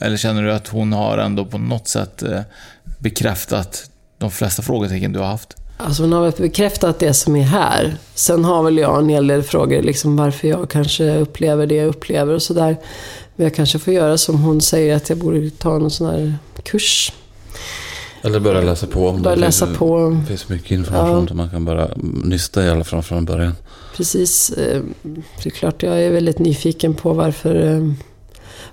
Eller känner du att hon har ändå på något sätt eh, bekräftat de flesta frågetecken du har haft? Alltså hon har väl bekräftat det som är här. Sen har väl jag en hel del frågor, liksom varför jag kanske upplever det jag upplever och sådär. Men jag kanske får göra som hon säger, att jag borde ta någon sån här kurs. Eller börja läsa på. om Börja det läsa finns, på. Det finns mycket information Ja. som man kan bara nysta i alla fall från början. Precis. eh, Det är klart, jag är väldigt nyfiken på varför, eh,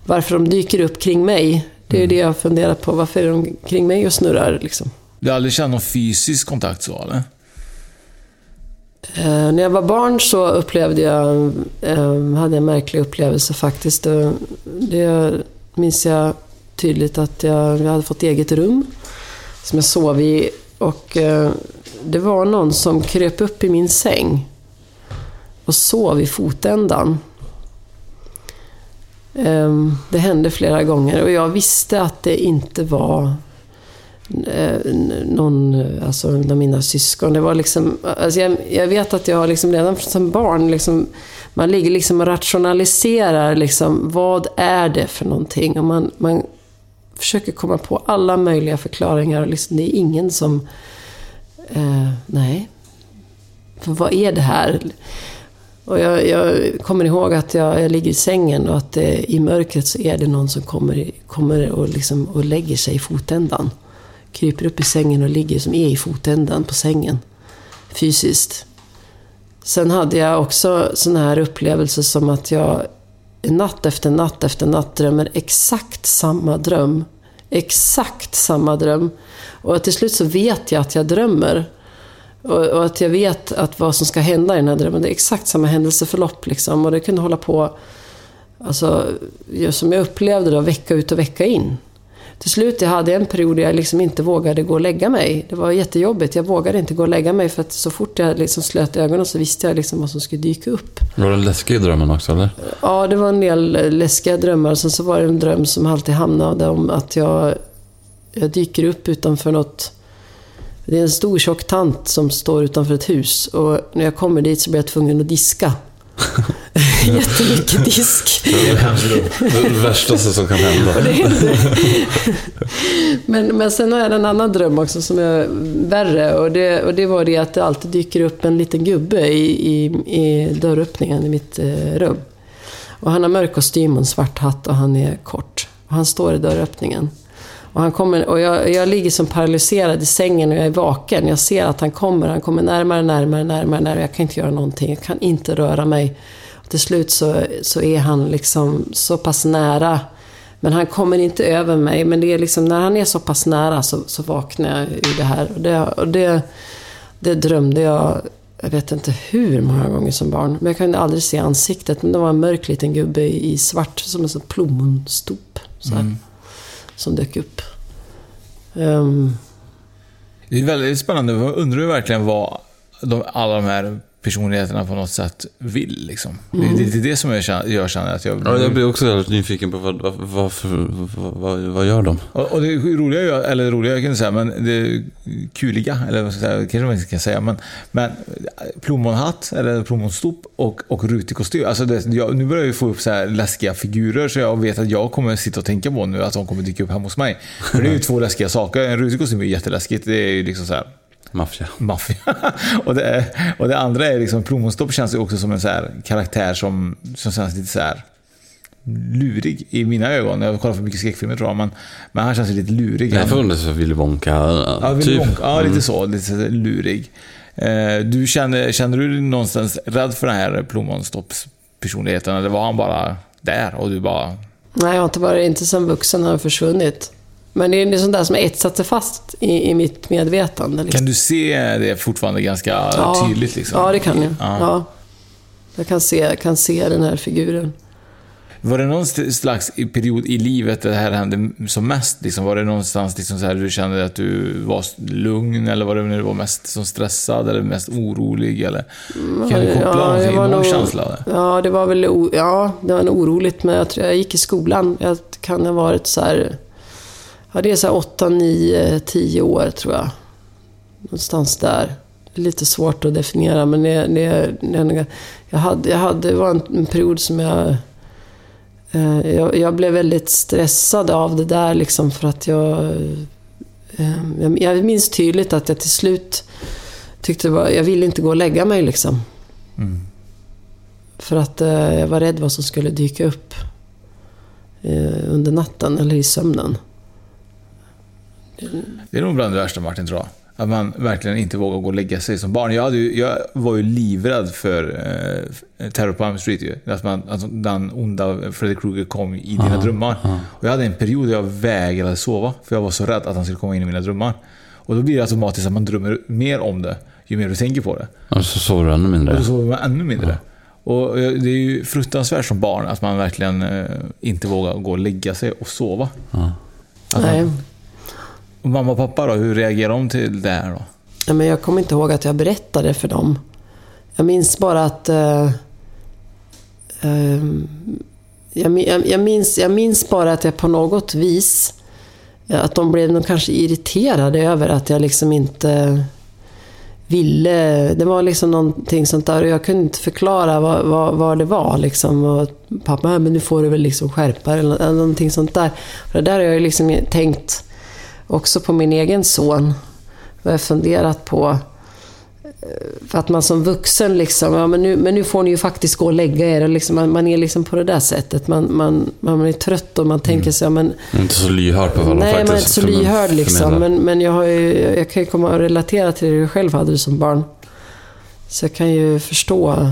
varför de dyker upp kring mig. Det är ju det jag har funderat på. Varför är de kring mig och snurrar liksom? Du har aldrig känt någon fysisk kontakt så eller? Eh, när jag var barn så upplevde jag, eh, hade jag en märklig upplevelse faktiskt. Och Det minns jag tydligt att jag, jag hade fått eget rum som jag sov i. Och eh, det var någon som kröp upp i min säng och sov i fotändan. Eh, det hände flera gånger och jag visste att det inte var eh, någon, eh, alltså av mina syskon. Det var liksom, alltså jag, jag vet att jag liksom redan som barn, liksom, man ligger liksom och rationaliserar liksom, vad är det för någonting? Och man, man försöker komma på alla möjliga förklaringar och liksom, det är ingen som, eh, nej, för vad är det här? Och jag, jag kommer ihåg att jag, jag ligger i sängen och att det, i mörkret så är det någon som kommer, kommer och, liksom, och lägger sig i fotändan. Kryper upp i sängen och ligger som är i fotändan på sängen. Fysiskt. Sen hade jag också sådana här upplevelser som att jag natt efter natt efter natt drömmer exakt samma dröm. Exakt samma dröm. Och till slut så vet jag att jag drömmer. Och, och att jag vet att vad som ska hända i den här drömmen. Det är exakt samma händelseförlopp liksom. Och det kunde hålla på, alltså, som jag upplevde det, vecka ut och vecka in. Till slut jag hade en period där jag liksom inte vågade gå och lägga mig. Det var jättejobbigt. Jag vågade inte gå och lägga mig för att så fort jag liksom slöt ögonen så visste jag liksom vad som skulle dyka upp. Var det läskig i drömmen också eller? Ja, det var en del eh, läskiga drömmar. Sen så var det en dröm som alltid hamnade om att jag, jag dyker upp utanför något Det är en stor tjock tant som står utanför ett hus och när jag kommer dit så blir jag tvungen att diska. Jättemycket disk. Det är det värsta som kan hända. men, men sen har jag en annan dröm också som är värre. Och det, och det var det att det alltid dyker upp en liten gubbe i, i, i dörröppningen i mitt eh, rum. Och han har mörk kostym och en svart hatt och han är kort. Och han står i dörröppningen. Och, han kommer, och jag, jag ligger som paralyserad i sängen och jag är vaken. Jag ser att han kommer. Han kommer närmare, närmare, närmare. närmare. Jag kan inte göra någonting. Jag kan inte röra mig. Till slut så, så är han liksom så pass nära. Men han kommer inte över mig. Men det är liksom, när han är så pass nära så, så vaknar jag ur det här. Och det, och det, det drömde jag, jag vet inte hur många gånger som barn. Men jag kunde aldrig se ansiktet. Men det var en mörk liten gubbe i svart, som en sån plommonstop. Så här, Mm. Som dök upp. Ehm, Det är väldigt spännande. Jag undrar verkligen vad de, alla de här personligheterna på något sätt vill. Liksom. Mm. Det, det är det som jag känner, jag känner att jag... Ja, jag blir också väldigt nyfiken på vad, vad, vad, vad, vad, gör de? Och, och det roliga, är ju- eller roliga jag kan inte säga, men det kuliga, eller vad ska jag säga, kanske man inte kan säga, men, men plommonhatt, eller plommonstop och, och rutig kostym. Alltså det, jag, nu börjar jag få upp så här läskiga figurer så jag vet att jag kommer sitta och tänka på nu att de kommer dyka upp hemma hos mig. För det är ju två läskiga saker. En rutig kostym är jätteläskigt. Det är ju liksom så här Maffia. maffia. och, det, och det andra är liksom, plommonstopp känns ju också som en så här karaktär som, som känns lite så här lurig i mina ögon. Jag kollar för mycket skräckfilmer tror jag, men, men han känns ju lite lurig. Jag Han- får undra så Willy Wonka, Ja, Willy typ. Wonka. ja lite Mm. så. Lite så lurig. Eh, Du känner, känner du dig någonstans rädd för den här plommonstoppspersonligheten? Eller var han bara där och du bara... Nej, jag har inte varit, inte sen vuxen har försvunnit. Men det är sånt där som har etsat sig fast i, i mitt medvetande. Liksom. Kan du se det fortfarande ganska Ja. tydligt? Liksom? Ja, det kan jag. Ja. Ja. Jag kan se, kan se den här figuren. Var det någon slags period i livet där det här hände som mest? Liksom? Var det någonstans liksom så här, du kände att du var lugn? Eller var det när du var mest som stressad eller mest orolig? Eller? Kan du koppla Ja, någonting, var någon känsla? Ja, det var väl ja, det var nog oroligt. Men jag tror jag gick i skolan. Jag kan ha varit så här... Ja, det är så här 8, 9, 10 år tror jag. Någonstans där. Det är lite svårt att definiera, men det, det, det, jag, hade, jag hade, det var en, en period som jag, eh, jag... Jag blev väldigt stressad av det där liksom för att jag... eh, Jag, jag minns tydligt att jag till slut tyckte det var, jag ville inte gå och lägga mig liksom. Mm. För att eh, jag var rädd vad som skulle dyka upp eh, under natten eller i sömnen. Det är nog bland det värsta Martin, tror jag. Att man verkligen inte vågar gå och lägga sig som barn. Jag, hade ju, jag var ju livrädd för eh, Terror på Elm Street. Ju. Att man, alltså, den onda Freddy Krueger kom i dina Ja, drömmar. ja. Och jag hade en period där jag vägrade sova. För jag var så rädd att han skulle komma in i mina drömmar. Och då blir det automatiskt att man drömmer mer om det, ju mer du tänker på det. Och så sover du ännu Och mindre. då sover man ännu mindre. Och eh, det är ju fruktansvärt som barn att man verkligen eh, inte vågar gå och lägga sig och sova. Ja. Att Nej. man, och mamma och pappa då, hur reagerade de till det här då? Ja, men jag kommer inte ihåg att jag berättade för dem. Jag minns bara att... eh, eh, jag, jag, minns, jag minns bara att jag på något vis... Eh, att de blev nog kanske irriterade över att jag liksom inte ville... Det var liksom någonting sånt där och jag kunde inte förklara vad, vad, vad det var. Liksom. Och pappa, men nu får du väl liksom skärpa dig", eller, någonting sånt där. Och det där har jag liksom tänkt också på min egen son. Jag har funderat på eh, att man som vuxen liksom, ja men nu, men nu får ni ju faktiskt gå och lägga er. Och liksom, man, man är liksom på det där sättet. Man, man, man är trött och man tänker sig, ja men... Inte så lyhörd på vad Nej, faktiskt man är inte så lyhörd liksom. Men, men jag, har ju, jag kan ju komma och relatera till det jag själv hade som barn. Så jag kan ju förstå,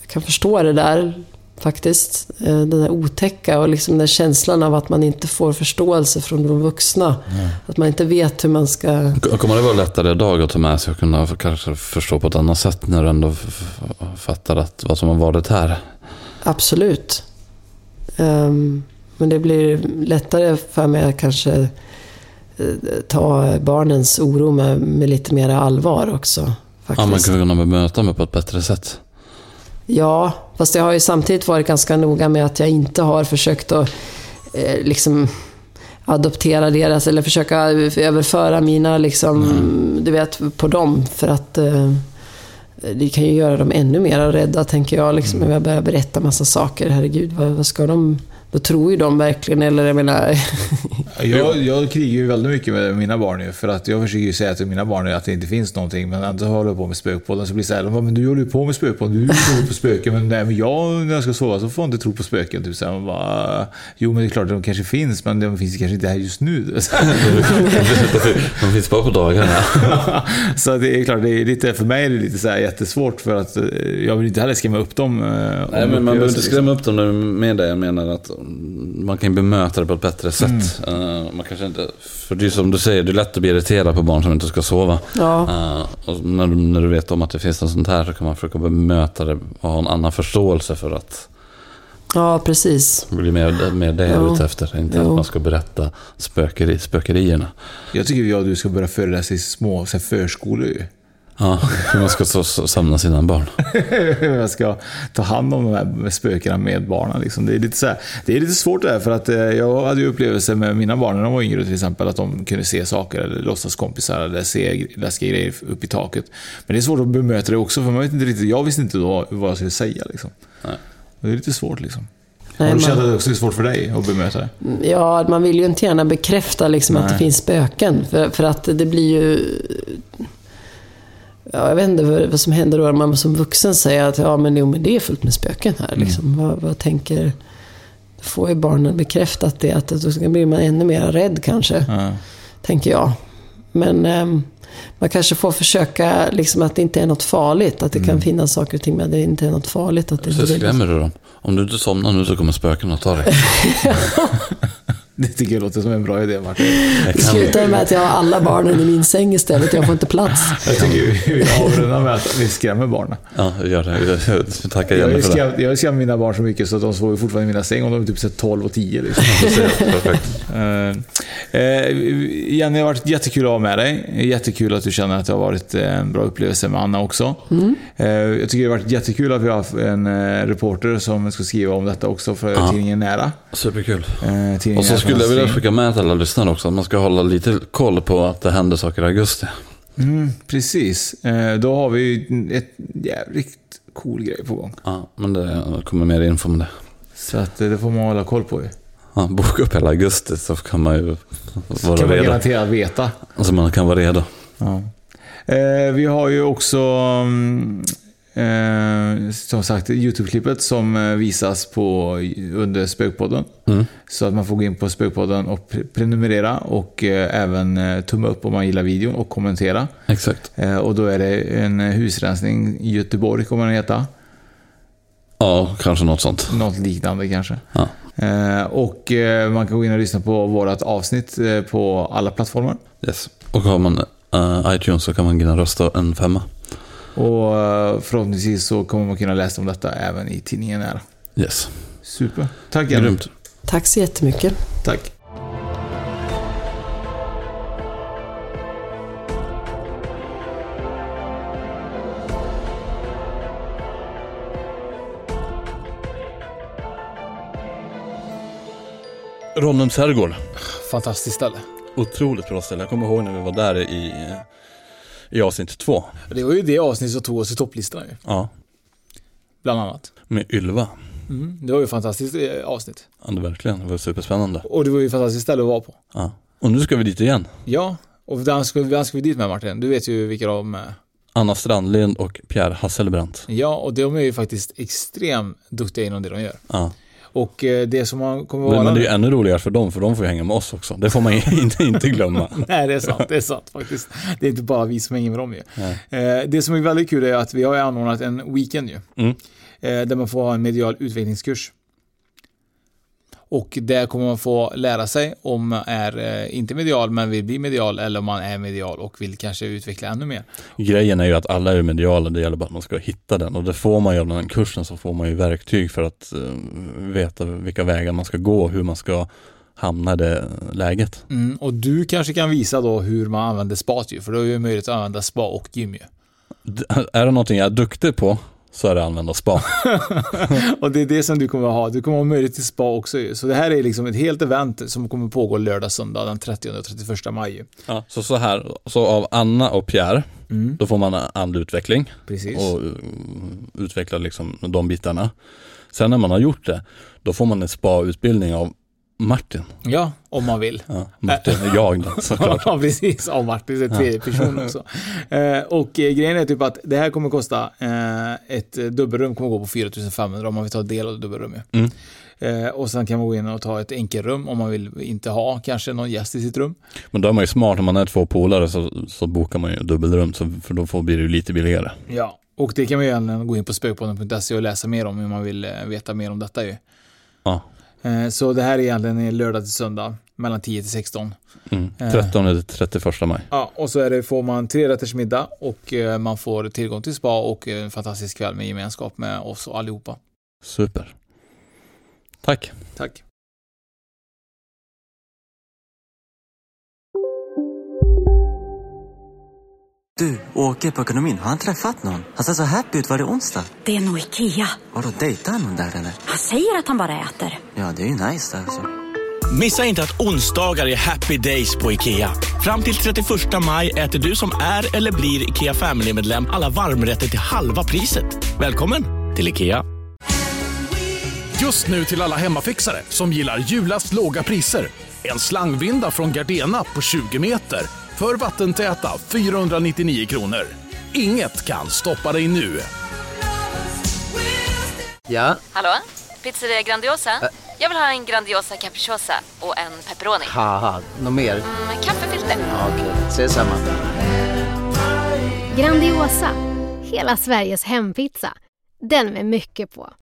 jag kan förstå det där faktiskt. Eh, Den där otäcka och liksom den känslan av att man inte får förståelse från de vuxna. Att man inte vet hur man ska... Kommer det vara lättare idag att ta med sig och kunna kanske förstå på ett annat sätt när du ändå fattar att vad som har varit här? Absolut. Ehm, men det blir lättare för mig att kanske eh, ta barnens oro med, med lite mer allvar också. Ja, man Faktiskt. kan kunna bemöta mig på ett bättre sätt. Ja, fast jag har ju samtidigt varit ganska noga med att jag inte har försökt att eh, liksom... adoptera deras eller försöka överföra mina, liksom, du vet, på dem. För att eh, det kan ju göra dem ännu mer rädda, tänker jag. Liksom, Om jag börjar berätta massa saker. Herregud, vad, vad ska de... Då tror ju de verkligen, eller jag menar... Jag, jag krigar ju väldigt mycket med mina barn ju, för att jag försöker ju säga till mina barn att det inte finns någonting, men ändå håller jag på med spökpodden. Så blir det så här, de bara, men du håller ju på med spökpodden, du tror på spöken, men, nej, men jag när jag ska sova så får jag inte tro på spöken. Typ så här, bara, jo, men det är klart att de kanske finns, men de finns kanske inte här just nu. De finns bara på dagarna. så det är klart, det är lite, för mig är det lite så här jättesvårt, för att eh, jag vill inte heller skrämma upp dem. eh, Nej, men man behöver inte skrämma upp dem med det. Jag menar att man kan bemöta det på ett bättre sätt. Mm. Eh, man kanske inte, för det är som du säger, det är lätt att bli irriterad på barn som inte ska sova. Ja. Eh, och när, du, när du vet om att det finns något sånt här så kan man försöka bemöta det och ha en annan förståelse för att Ja, precis. det blir mer, mer det jag är ute efter. Inte att Jo. man ska berätta spökeri, spökerierna. Jag tycker jag och du ska börja föreläsa i små så här, förskolor ju. Ja, hur man ska samla sina barn. hur jag ska ta hand om de här spökena med barnen. Liksom. Det, är lite så här, det är lite svårt det här, för att eh, jag hade ju upplevelser med mina barn när de var yngre till exempel, att de kunde se saker eller låtsas kompisar eller se läskiga grejer upp i taket. Men det är svårt att bemöta det också, för man vet inte riktigt, jag visste inte då vad jag skulle säga. Liksom. Nej. Det är lite svårt liksom. Nej, Har du man- känt att det också är svårt för dig att bemöta det? Ja, man vill ju inte gärna bekräfta liksom, att det finns spöken. För, för att det blir ju... Ja, jag vet inte vad, som händer då när man som vuxen säger att ja, men, jo, men det är fullt med spöken här. Liksom. Vad, vad tänker... Får ju barnen bekräftat det, att då blir man ännu mer rädd kanske. Ja. Tänker jag. Men ehm, man kanske får försöka liksom, att det inte är något farligt. Att det kan finnas saker och ting men det inte är något farligt. Att det Så skrämmer du dem. Om du inte somnar nu så kommer spökena ta dig. Det tycker jag låter som en bra idé Martin. Det slutar med att jag har alla barnen i min säng istället. Jag får inte plats. Jag tycker vi- avrundar med att vi skrämmer barnen. Ja, gör det. Jag- tackar Jenny för det. jag har skrämt mina barn så mycket så att de sover fortfarande i mina säng och de är typ så här 12 och 10. Liksom. Perfekt. Eh, eh, Jenny, det har varit jättekul att ha med dig. Jättekul att du känner att det har varit en bra upplevelse med Anna också. Eh, jag tycker det har varit jättekul att vi har haft en reporter som ska skriva om detta också för Ja. tidningen Nära. Superkul. Tidningen Och så Nära skulle jag vilja skicka med till alla lyssnare också. Att man ska hålla lite koll på att det händer saker i augusti. Mm, precis. Eh, då har vi ju ett jävligt cool grej på gång. Ja, men det kommer mer info om det. Så att eh, det får man hålla koll på ju. Ja, boka upp hela augusti så kan man ju vara kan man garanterat veta. Alltså man kan vara redo. Ja. Eh, vi har ju också mm, eh, som sagt YouTube-klippet som eh, visas på, under Spökpodden. Mm. Så att man får gå in på Spökpodden och pre- prenumerera och eh, även eh, tumma upp om man gillar videon och kommentera. Exakt. Eh, och då är det en husrensning i Göteborg kommer den heta. Ja, kanske något sånt. Något liknande kanske. Ja. Eh, och eh, man kan gå in och lyssna på vårt avsnitt eh, på alla plattformar. Yes. Och har man eh, iTunes så kan man rösta en femma. Och eh, förhoppningsvis så kommer man kunna läsa om detta även i tidningen Nära. Yes. Super. Tack Jenny. Grymt. Tack så jättemycket. Tack. Ronnums herrgård. Fantastiskt ställe. Otroligt bra ställe. Jag kommer ihåg när vi var där i, i avsnitt två. Det var ju det avsnitt som tog oss i topplistan ju. Ja, Bland annat. med Ylva. Mm. Det var ju ett fantastiskt eh, avsnitt. Ja, det verkligen. Det var superspännande. Och det var ju ett fantastiskt ställe att vara på. Ja. Och nu ska vi dit igen. Ja. Och vem ska, vem ska vi dit med Martin? Du vet ju vilka de är. Anna Strandlind och Pierre Hasselbrandt. Ja, och de är ju faktiskt extremt duktiga inom det de gör. Ja. Och eh, det som man kommer vara... Men, men det är ju ännu roligare för dem, för de får ju hänga med oss också. Det får man inte, inte glömma. Nej, det är sant. Det är sant faktiskt. Det är inte bara vi som hänger med dem ju. Eh, det som är väldigt kul är att vi har anordnat en weekend ju. Mm. Eh, där man får ha en medial utvecklingskurs. Och där kommer man få lära sig om man är eh, inte medial men vill bli medial eller om man är medial och vill kanske utveckla ännu mer. Grejen är ju att alla är mediala, det gäller bara att man ska hitta den. Och det får man ju av den här kursen, så får man ju verktyg för att eh, veta vilka vägar man ska gå och hur man ska hamna i det läget. Mm, och du kanske kan visa då hur man använder spat ju, för då är det möjligt att använda spa och gym ju. Är det någonting jag är duktig på så är det använda spa. och det är det som du kommer att ha. Du kommer att ha möjlighet till spa också. Så det här är liksom ett helt event som kommer pågå lördag, söndag den 30 och 31 maj. Ja, så så här, så av Anna och Pierre, Mm. då får man andutveckling Precis. och uh, utveckla liksom de bitarna. Sen när man har gjort det, då får man en spa-utbildning av Martin. Ja, om man vill. Ja, Martin är jag då, såklart. ja, precis. Av Martin, är tredje person också. Eh, och eh, grejen är typ att det här kommer kosta, eh, ett dubbelrum kommer gå på 4500 om man vill ta del av dubbelrum. ju. Mm. Och sen kan man gå in och ta ett enkelrum om man vill inte ha kanske någon gäst i sitt rum. Men då är man ju smart, om man är två polare så, så bokar man ju dubbelrum, så, för då får, blir det ju lite billigare. Ja, och det kan man ju gå in på spökpodden.se och läsa mer om om man vill veta mer om detta ju. Ja. Eh, så det här är egentligen lördag till söndag mellan 10 till 16. Mm. Eh. 13 till 31 maj. Ja, och så det, får man tre rätters middag och eh, man får tillgång till spa och eh, en fantastisk kväll med gemenskap med oss och allihopa. Super. Tack. Tack. Du, åker på ekonomin. Har han träffat någon? Han ser så happy ut. Var det onsdag? Det är nog Ikea. Har du dejtat någon där eller? Han säger att han bara äter. Ja, det är ju nice alltså. Missa inte att onsdagar är happy days på IKEA. Fram till 31 maj äter du som är eller blir IKEA Family-medlem alla varmrätter till halva priset. Välkommen till IKEA. Just nu till alla hemmafixare som gillar julast låga priser. En slangvinda från Gardena på 20 meter för vattentäta 499 kronor. Inget kan stoppa dig nu. Ja, Hallå? Pizzeria Grandiosa? Jag vill ha en Grandiosa capriciosa och en pepperoni. något mer? Med kaffefilter. Ja, Okej, ses samma. Grandiosa, hela Sveriges hempizza. Den med mycket på.